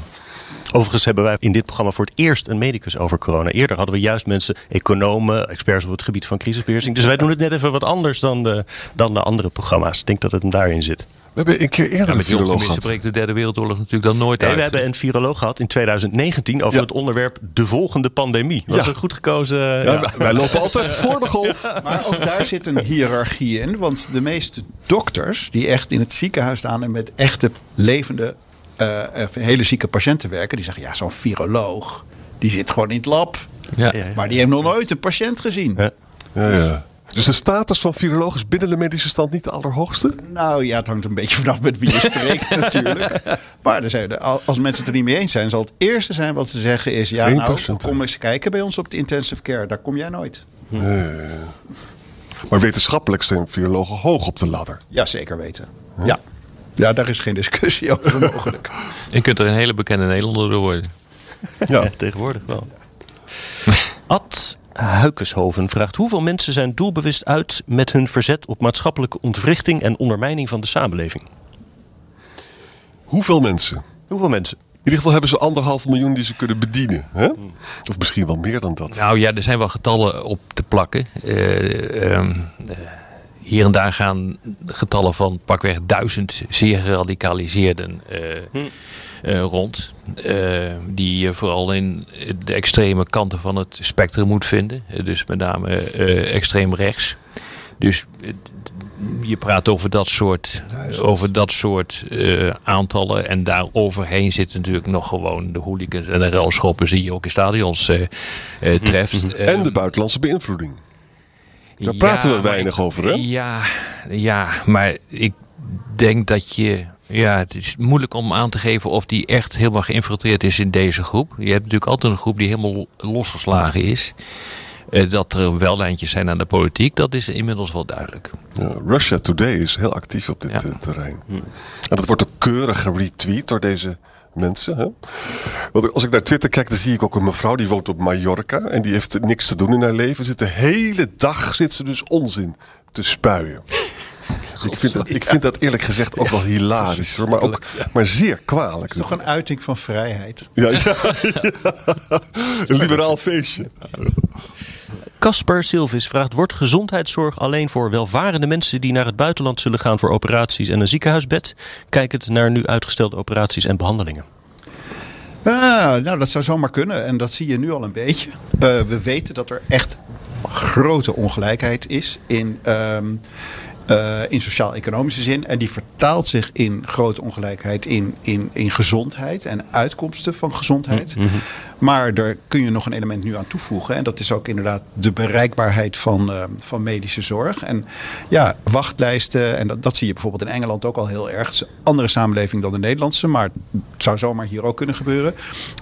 Overigens hebben wij in dit programma voor het eerst een medicus over corona. Eerder hadden we juist mensen, economen, experts op het gebied van crisisbeheersing. Dus wij doen het net even wat anders dan de, dan de andere programma's. Ik denk dat het hem daarin zit. We hebben een keer eerder Ja, een viroloog gehad. breekt de derde wereldoorlog natuurlijk dan nooit Nee, uit. we hebben een viroloog gehad in 2019 over Ja. het onderwerp de volgende pandemie. Dat Ja. is een goed gekozen. Ja, Wij lopen altijd voor de golf. Maar ook daar zit een hiërarchie in. Want de meeste dokters die echt in het ziekenhuis staan en met echte levende, eh, eh, hele zieke patiënten werken, die zeggen ja, zo'n viroloog, die zit gewoon in het lab. Ja. Ja, ja. Maar die heeft nog nooit een patiënt gezien. Ja. Ja, ja. Dus de status van viroloog is binnen de medische stand niet de allerhoogste? Nou ja, het hangt een beetje vanaf met wie je spreekt natuurlijk. Maar er zijn, als mensen het er niet mee eens zijn, zal het eerste zijn wat ze zeggen is... ja, nou, kom eens kijken bij ons op de intensive care. Daar kom jij nooit. Maar wetenschappelijk zijn virologen hoog op de ladder. Ja, zeker weten. Ja. Ja, daar is geen discussie over mogelijk. Je kunt er een hele bekende Nederlander door worden. Ja. Ja, tegenwoordig wel. Ad Huikeshoven vraagt: hoeveel mensen zijn doelbewust uit met hun verzet op maatschappelijke ontwrichting en ondermijning van de samenleving? Hoeveel mensen? Hoeveel mensen? In ieder geval hebben ze anderhalf miljoen die ze kunnen bedienen. Hè? Of misschien wel meer dan dat. Nou ja, er zijn wel getallen op te plakken. Eh, ehm, eh, hier en daar gaan getallen van pakweg duizend zeer geradicaliseerden eh, eh, rond. Eh, die je vooral in de extreme kanten van het spectrum moet vinden. Dus met name eh, extreem rechts. Dus je praat over dat soort, over dat soort eh, aantallen. En daar overheen zitten natuurlijk nog gewoon de hooligans en de ruilschoppers die je ook in stadions eh, eh, treft. En de buitenlandse beïnvloeding. Daar Ja, praten we weinig ik- over, hè? Ja, ja, maar ik denk dat je. Ja, het is moeilijk om aan te geven of die echt helemaal geïnfiltreerd is in deze groep. Je hebt natuurlijk altijd een groep die helemaal losgeslagen is. Eh, dat er wel lijntjes zijn aan de politiek, dat is inmiddels wel duidelijk. Ja, Russia Today is heel actief op dit Ja. eh, terrein. En dat wordt ook keurig geretweet door deze mensen. Hè? Want als ik naar Twitter kijk, dan zie ik ook een mevrouw die woont op Mallorca. En die heeft niks te doen in haar leven. Zit de hele dag zit ze dus onzin te spuien. Ik vind, dat, ik vind dat eerlijk gezegd ook wel hilarisch. hoor, Maar, ook, maar zeer kwalijk. Toch een uiting van vrijheid. Ja, ja, ja. Een liberaal feestje. Casper Silvis vraagt: Wordt gezondheidszorg alleen voor welvarende mensen die naar het buitenland zullen gaan voor operaties en een ziekenhuisbed? Kijkend naar nu uitgestelde operaties en behandelingen. Ah, nou, dat zou zomaar kunnen. En dat zie je nu al een beetje. Eh, we weten dat er echt grote ongelijkheid is in, ehm, eh, in sociaal-economische zin. En die vertaalt zich in grote ongelijkheid in, in, in gezondheid en uitkomsten van gezondheid. Maar daar kun je nog een element nu aan toevoegen. En dat is ook inderdaad de bereikbaarheid van, eh, van medische zorg. En ja, wachtlijsten. En dat, dat zie je bijvoorbeeld in Engeland ook al heel erg. Het is een andere samenleving dan de Nederlandse. Maar het zou zomaar hier ook kunnen gebeuren.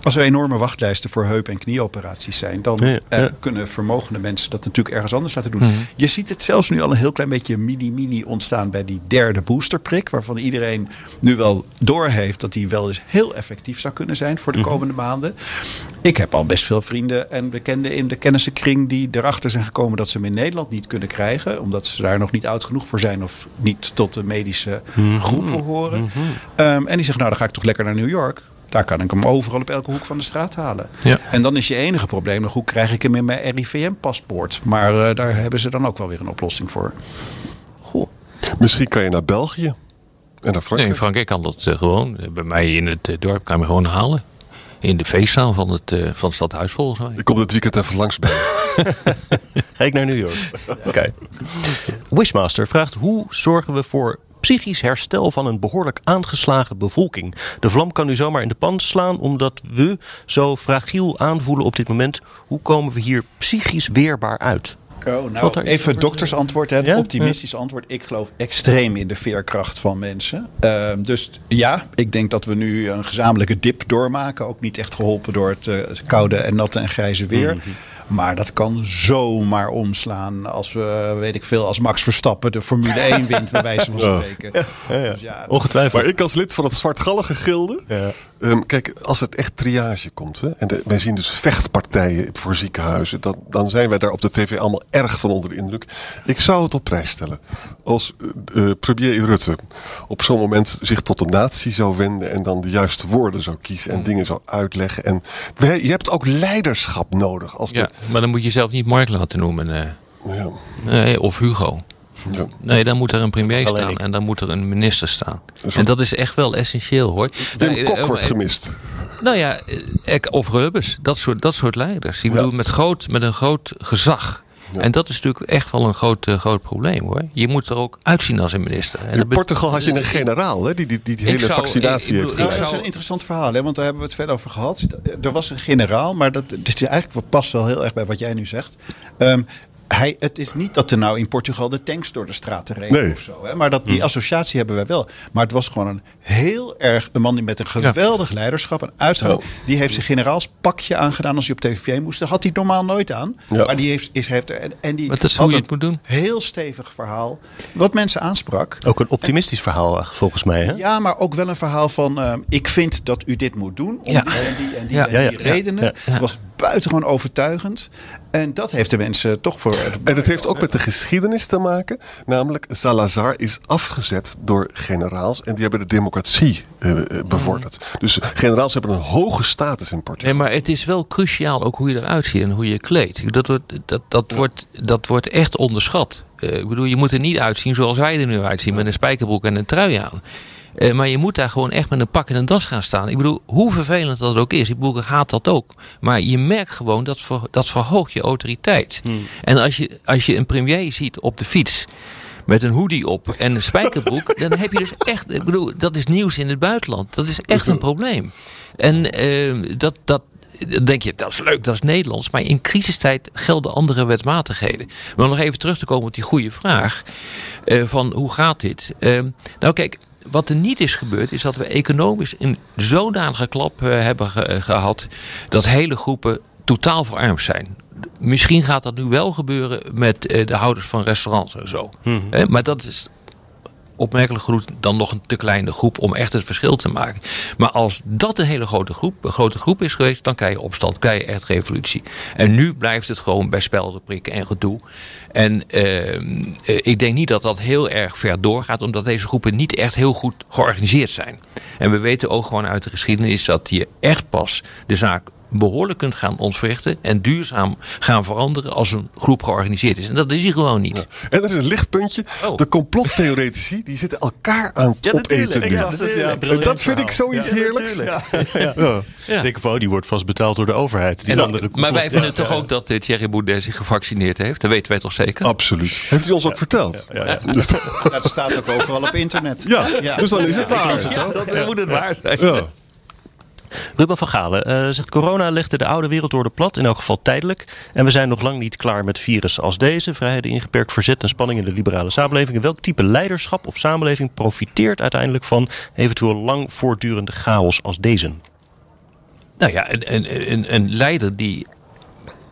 Als er enorme wachtlijsten voor heup- en knieoperaties zijn. Dan Ja, eh, kunnen vermogende mensen dat natuurlijk ergens anders laten doen. Je ziet het zelfs nu al een heel klein beetje mini-mini ontstaan bij die derde boosterprik. Waarvan iedereen nu wel doorheeft dat die wel eens heel effectief zou kunnen zijn voor de komende maanden. Ik heb al best veel vrienden en bekenden in de kennissenkring die erachter zijn gekomen dat ze hem in Nederland niet kunnen krijgen. Omdat ze daar nog niet oud genoeg voor zijn of niet tot de medische groepen horen. Ehm, en die zeggen, nou dan ga ik toch lekker naar New York. Daar kan ik hem overal op elke hoek van de straat halen. Ja. En dan is je enige probleem nog, hoe krijg ik hem in mijn RIVM-paspoort? Maar eh, daar hebben ze dan ook wel weer een oplossing voor. Misschien kan je naar België. En naar Nee, Frankrijk. in Frankrijk kan dat eh, gewoon. Bij mij in het eh, dorp kan je gewoon halen. In de feestzaal van het, eh, van het stadhuis volgens mij. Ik kom dit weekend even langs bij. Ga ik naar New York? Oké. Wishmaster vraagt: Hoe zorgen we voor psychisch herstel van een behoorlijk aangeslagen bevolking? De vlam kan nu zomaar in de pan slaan omdat we zo fragiel aanvoelen op dit moment. Hoe komen we hier psychisch weerbaar uit? Oh, nou, even doktersantwoord, hè, Ja? optimistisch antwoord. Ik geloof extreem in de veerkracht van mensen. Ehm, dus ja, ik denk dat we nu een gezamenlijke dip doormaken. Ook niet echt geholpen door het, eh, koude en natte en grijze weer. Mhm. Maar dat kan zomaar omslaan als we, weet ik veel, als Max Verstappen de Formule 1 wint, bij wijze van spreken. Dus ja, Ongetwijfeld. Maar ik als lid van het zwartgallige gilde. Ja. ehm, kijk, als het echt triage komt. Hè, en de- wij zien dus vechtpartijen voor ziekenhuizen. Dan, dan zijn wij daar op de tv allemaal erg van onder de indruk. Ik zou het op prijs stellen. Als eh, eh, premier Rutte op zo'n moment zich tot de natie zou wenden. En dan de juiste woorden zou kiezen. En dingen zou uitleggen. En wij- je hebt ook leiderschap nodig. Als de, maar dan moet je zelf niet Mark laten noemen. eh. ja, Nee, of Hugo. ja. Nee, dan moet er een premier Alleen staan ik. en dan moet er een minister staan. En dat is echt wel essentieel hoor. Wim Nou, Kok wordt eh, gemist. Nou ja, of Rubbers, dat soort, dat soort leiders. Ik Ja. bedoel, met, groot, met een groot gezag. Ja. En dat is natuurlijk echt wel een groot, eh, groot probleem hoor. Je moet er ook uitzien als een minister. En In Portugal had je een generaal hè, die die, die, hele zou- vaccinatie ik heeft Nou, gedaan. dat is een interessant verhaal, hè? want daar hebben we het verder over gehad. Er was een generaal, maar dat, dit is eigenlijk wat past wel heel erg bij wat jij nu zegt. Ehm, hij, het is niet dat er nou in Portugal de tanks door de straten reden Nee. of zo. Hè? Maar dat, die associatie hebben wij wel. Maar het was gewoon een heel erg een man die met een geweldig leiderschap en uitstraling. Ja. Die heeft zijn generaalspakje aangedaan als hij op tv moest. Dat had hij normaal nooit aan. Ja. Maar die heeft, is, heeft en, en die Maar dat is had hoe je een het moet doen. Heel stevig verhaal. Wat mensen aansprak. Ook een optimistisch verhaal, volgens mij. Hè? Ja, maar ook wel een verhaal van... ehm, ik vind dat u dit moet doen. Om Ja. die en die en die, Ja. en die ja, redenen. ja, ja. Het was buitengewoon overtuigend. En dat heeft de mensen toch voor... En het heeft ook met de geschiedenis te maken. Namelijk, Salazar is afgezet door generaals. En die hebben de democratie eh, eh, bevorderd. Dus generaals hebben een hoge status in Portugal. Nee, maar het is wel cruciaal ook hoe je eruit ziet en hoe je je kleedt. Dat wordt, dat, dat wordt, dat wordt echt onderschat. Eh, ik bedoel, je moet er niet uitzien zoals wij er nu uitzien. Met een spijkerbroek en een trui aan. Eh, maar je moet daar gewoon echt met een pak en een das gaan staan. Ik bedoel, hoe vervelend dat ook is. Ik bedoel, ik haat dat ook. Maar je merkt gewoon dat, ver, dat verhoogt je autoriteit. En als je, als je een premier ziet op de fiets met een hoodie op en een spijkerbroek, dan heb je dus echt, ik bedoel, dat is nieuws in het buitenland. Dat is echt een probleem. En eh, dat, dat, dan denk je, dat is leuk, dat is Nederlands. Maar in crisistijd gelden andere wetmatigheden. Maar om nog even terug te komen op die goede vraag. eh, van hoe gaat dit? Eh, nou kijk, wat er niet is gebeurd, is dat we economisch een zodanige klap eh, hebben ge- gehad. dat hele groepen totaal verarmd zijn. misschien gaat dat nu wel gebeuren met eh, de houders van restaurants en zo. Eh, maar dat is opmerkelijk genoeg dan nog een te kleine groep om echt het verschil te maken. Maar als dat een hele grote groep, een grote groep is geweest, dan krijg je opstand, krijg je echt revolutie. En nu blijft het gewoon bij spelden prikken en gedoe. En eh, eh, ik denk niet dat dat heel erg ver doorgaat, omdat deze groepen niet echt heel goed georganiseerd zijn. En we weten ook gewoon uit de geschiedenis dat je echt pas de zaak behoorlijk kunt gaan ontwrichten en duurzaam gaan veranderen als een groep georganiseerd is. En dat is hij gewoon niet. En er is een lichtpuntje. Oh. De complottheoretici die zitten elkaar aan het Ja, opeten natuurlijk. nu. Ja, dat- ja, En dat vind ik zoiets heerlijks. Ja. Ja. Ik van, oh, die wordt vast betaald door de overheid. Die En dan- andere maar wij vinden toch ook dat eh, Thierry Baudet zich gevaccineerd heeft. Dat weten wij toch zeker? Absoluut. Heeft hij ons ook verteld? Ja, ja. Dat staat ook overal op internet. Ja, dus dan is het waar. Ja, dat moet het waar zijn. Ruben van Galen eh, zegt corona legde de oude wereldorde plat, in elk geval tijdelijk. En we zijn nog lang niet klaar met virussen als deze. Vrijheden ingeperkt verzet en spanning in de liberale samenleving. En welk type leiderschap of samenleving profiteert uiteindelijk van eventueel lang voortdurende chaos als deze? Nou ja, een, een, een, een leider die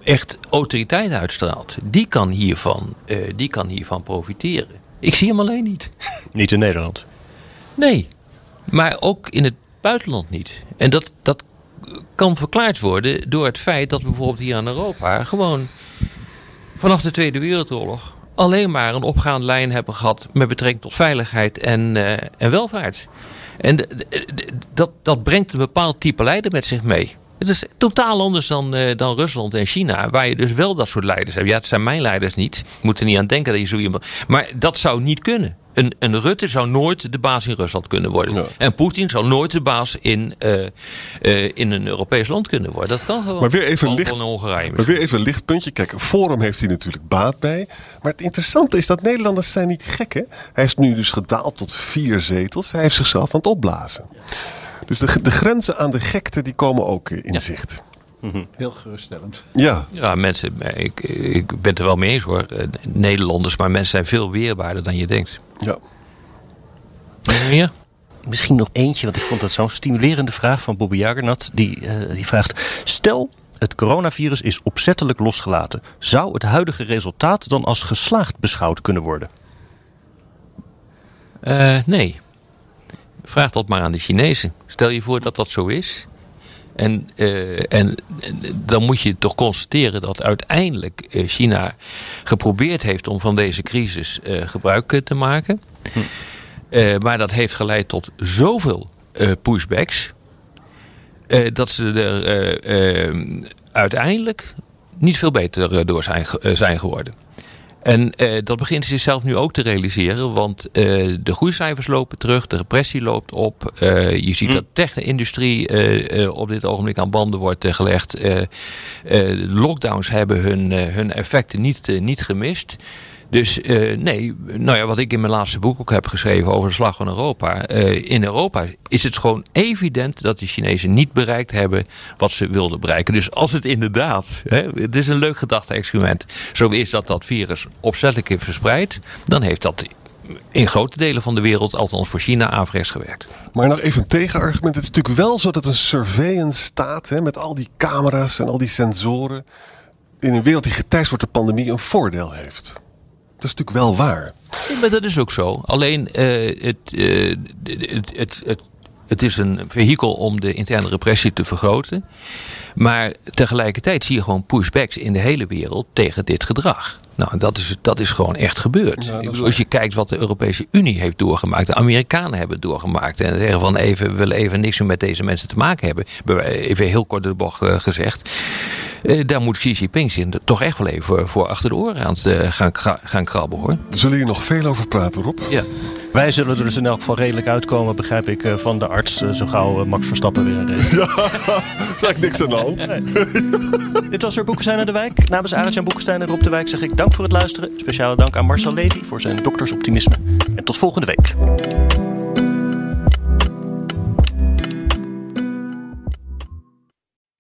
echt autoriteit uitstraalt, die kan hiervan, eh, die kan hiervan profiteren. Ik zie hem alleen niet. Niet in Nederland. Nee, maar ook in het buitenland niet. En dat, dat kan verklaard worden door het feit dat we bijvoorbeeld hier in Europa gewoon vanaf de Tweede Wereldoorlog alleen maar een opgaande lijn hebben gehad met betrekking tot veiligheid en, eh, en welvaart. En dat, dat brengt een bepaald type leider met zich mee. Het is totaal anders dan, eh, dan Rusland en China, waar je dus wel dat soort leiders hebt. Ja, het zijn mijn leiders niet. Ik moet er niet aan denken dat je zo iemand. Maar dat zou niet kunnen. Een, een Rutte zou nooit de baas in Rusland kunnen worden. Ja. En Poetin zou nooit de baas in, eh, eh, in een Europees land kunnen worden. Dat kan gewoon. Maar weer even Behalve licht- in Hongarije Maar weer even een lichtpuntje. Kijk, Forum heeft hij natuurlijk baat bij. Maar het interessante is dat Nederlanders zijn niet gek. Hè? Hij is nu dus gedaald tot vier zetels. Hij heeft zichzelf aan het opblazen. Dus de, de grenzen aan de gekte die komen ook in zicht. Heel geruststellend. Ja, Ja, mensen, eh, ik, ik ben het er wel mee eens hoor. Eh, Nederlanders, maar mensen zijn veel weerbaarder dan je denkt. ja. Meer? Misschien nog eentje, want ik vond dat zo'n stimulerende vraag van Bobby Jagernat. Die, eh, die vraagt: Stel, het coronavirus is opzettelijk losgelaten. Zou het huidige resultaat dan als geslaagd beschouwd kunnen worden? Eh, nee. Vraag dat maar aan de Chinezen. Stel je voor dat dat zo is. En, eh, en, dan moet je toch constateren dat uiteindelijk eh, China geprobeerd heeft om van deze crisis eh, gebruik te maken. Eh, maar dat heeft geleid tot zoveel pushbacks. dat ze er uiteindelijk niet veel beter door zijn, zijn geworden. En eh, dat begint zichzelf nu ook te realiseren, want eh, de groeicijfers lopen terug, de repressie loopt op. Eh, je ziet dat de tech-industrie op dit ogenblik aan banden wordt gelegd. Lockdowns hebben hun, hun effecten niet, niet gemist. Dus eh, nee, nou ja, wat ik in mijn laatste boek ook heb geschreven over de slag van Europa. eh, in Europa is het gewoon evident dat de Chinezen niet bereikt hebben wat ze wilden bereiken. Dus als het inderdaad, hè, het is een leuk gedachte-experiment, zo is dat dat virus opzettelijk heeft verspreid, dan heeft dat in grote delen van de wereld, althans voor China, averechts gewerkt. Maar nog even een tegenargument. Het is natuurlijk wel zo dat een surveillance staat hè, met al die camera's en al die sensoren in een wereld die geteist wordt door pandemie een voordeel heeft. Dat is natuurlijk wel waar. Ja, maar dat is ook zo. Alleen eh, het, eh, het, het, het, het is een vehikel om de interne repressie te vergroten. Maar tegelijkertijd zie je gewoon pushbacks in de hele wereld tegen dit gedrag. Nou, dat is, dat is gewoon echt gebeurd. Ja, bedoel, als je kijkt wat de Europese Unie heeft doorgemaakt, de Amerikanen hebben doorgemaakt. En zeggen van even, we willen even niks meer met deze mensen te maken hebben. Even heel kort de bocht eh, gezegd. Eh, daar moet Xi Jinping zich toch echt wel even voor, voor achter de oren aan te gaan, gaan krabben hoor. Zullen hier nog veel over praten, Rob. Ja. Wij zullen er dus in elk geval redelijk uitkomen, begrijp ik, eh, van de arts. eh, Zo gauw eh, Max Verstappen weer een race. Ja, is eigenlijk niks aan de hand. Dit was weer Boekenstein en de Wijk. Namens Arend-Jan Boekenstein en Rob de Wijk zeg ik dank voor het luisteren. Speciale dank aan Marcel Levy voor zijn doktersoptimisme. En tot volgende week.